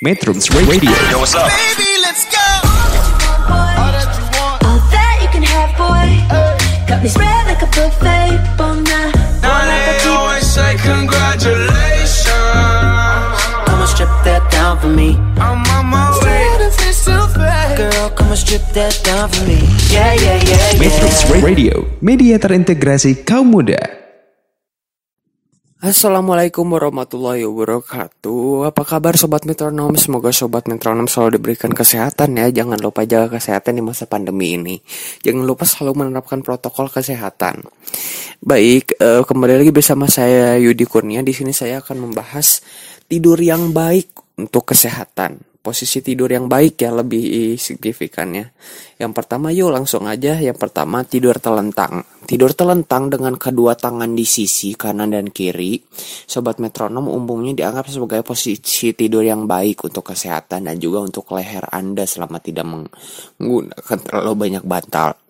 Metrums Radio Yo, what's up? Baby, let's go. All that you can have, boy. Got me spread like a buffet. Bon night. Now they always say congratulations. Come and strip that down for me. I'm on my way. Girl, come and strip that down for me. Yeah, yeah, yeah, Metrums yeah. Radio Media terintegrasi kaum muda Assalamualaikum warahmatullahi wabarakatuh. Apa kabar Sobat Metronom? Semoga Sobat Metronom selalu diberikan kesehatan ya. Jangan lupa jaga kesehatan di masa pandemi ini. Jangan lupa selalu menerapkan protokol kesehatan. Baik, eh, kembali lagi bersama saya Yudi Kurnia. Di sini saya akan membahas tidur yang baik untuk kesehatan Posisi tidur yang baik ya lebih signifikan ya Yang pertama yuk langsung aja. Yang pertama tidur telentang. Tidur telentang dengan kedua tangan di sisi kanan dan kiri. Sobat metronom umumnya dianggap sebagai posisi tidur yang baik untuk kesehatan Dan juga untuk leher Anda selama tidak menggunakan terlalu banyak bantal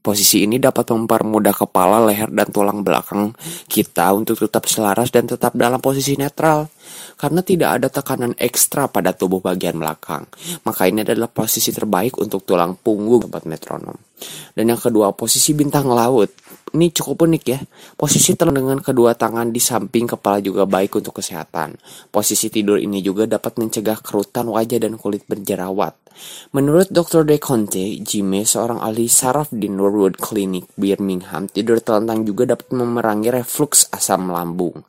Posisi ini dapat mempermudah kepala, leher, dan tulang belakang kita untuk tetap selaras dan tetap dalam posisi netral. Karena tidak ada tekanan ekstra pada tubuh bagian belakang. Maka ini adalah posisi terbaik untuk tulang punggung sobat metronom. Dan yang kedua, posisi bintang laut. Ini cukup unik ya. Posisi telan dengan kedua tangan di samping kepala juga baik untuk kesehatan. Posisi tidur ini juga dapat mencegah kerutan wajah dan kulit berjerawat. Menurut Dr. De Conte, Jime, seorang ahli saraf di Norwood Clinic, Birmingham, tidur telentang juga dapat memerangi reflux asam lambung.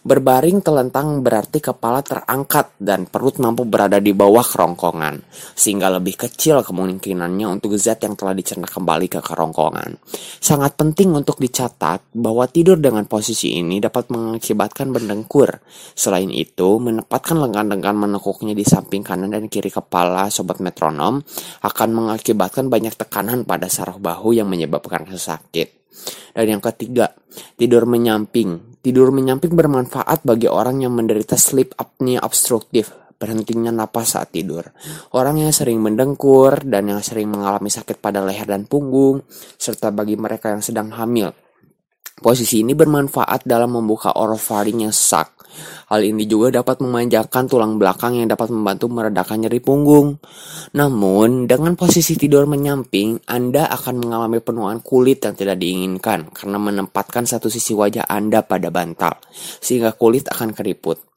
Berbaring telentang berarti kepala terangkat dan perut mampu berada di bawah kerongkongan, sehingga lebih kecil kemungkinannya untuk zat yang telah dicerna kembali ke kerongkongan. Sangat penting untuk dicatat bahwa tidur dengan posisi ini dapat mengakibatkan berdengkur. Selain itu, menempatkan lengan-lengan menekuknya di samping kanan dan kiri kepala sobat metronom akan mengakibatkan banyak tekanan pada saraf bahu yang menyebabkan sakit. Dan yang ketiga, tidur menyamping. Tidur menyamping bermanfaat bagi orang yang menderita sleep apnea obstruktif, berhentinya napas saat tidur. Orang yang sering mendengkur dan yang sering mengalami sakit pada leher dan punggung, serta bagi mereka yang sedang hamil. Posisi ini bermanfaat dalam membuka orofaring yang sesak. Hal ini juga dapat memanjakan tulang belakang yang dapat membantu meredakan nyeri punggung. Namun, dengan posisi tidur menyamping, Anda akan mengalami penuaan kulit yang tidak diinginkan karena menempatkan satu sisi wajah Anda pada bantal, sehingga kulit akan keriput.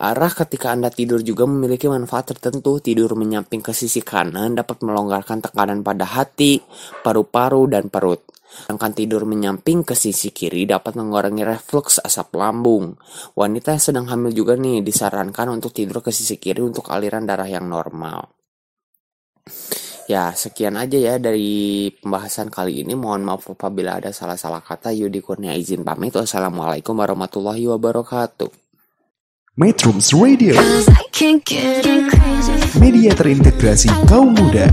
Arah ketika Anda tidur juga memiliki manfaat tertentu. Tidur menyamping ke sisi kanan dapat melonggarkan tekanan pada hati, paru-paru, dan perut. Sedangkan tidur menyamping ke sisi kiri dapat mengurangi reflux asap lambung. Wanita yang sedang hamil juga nih disarankan untuk tidur ke sisi kiri untuk aliran darah yang normal. Ya, sekian aja ya dari pembahasan kali ini. Mohon maaf apabila ada salah-salah kata. Yudi Kurnia izin pamit. Wassalamualaikum warahmatullahi wabarakatuh. Metrums Radio Cause I can't get crazy. Media terintegrasi kaum muda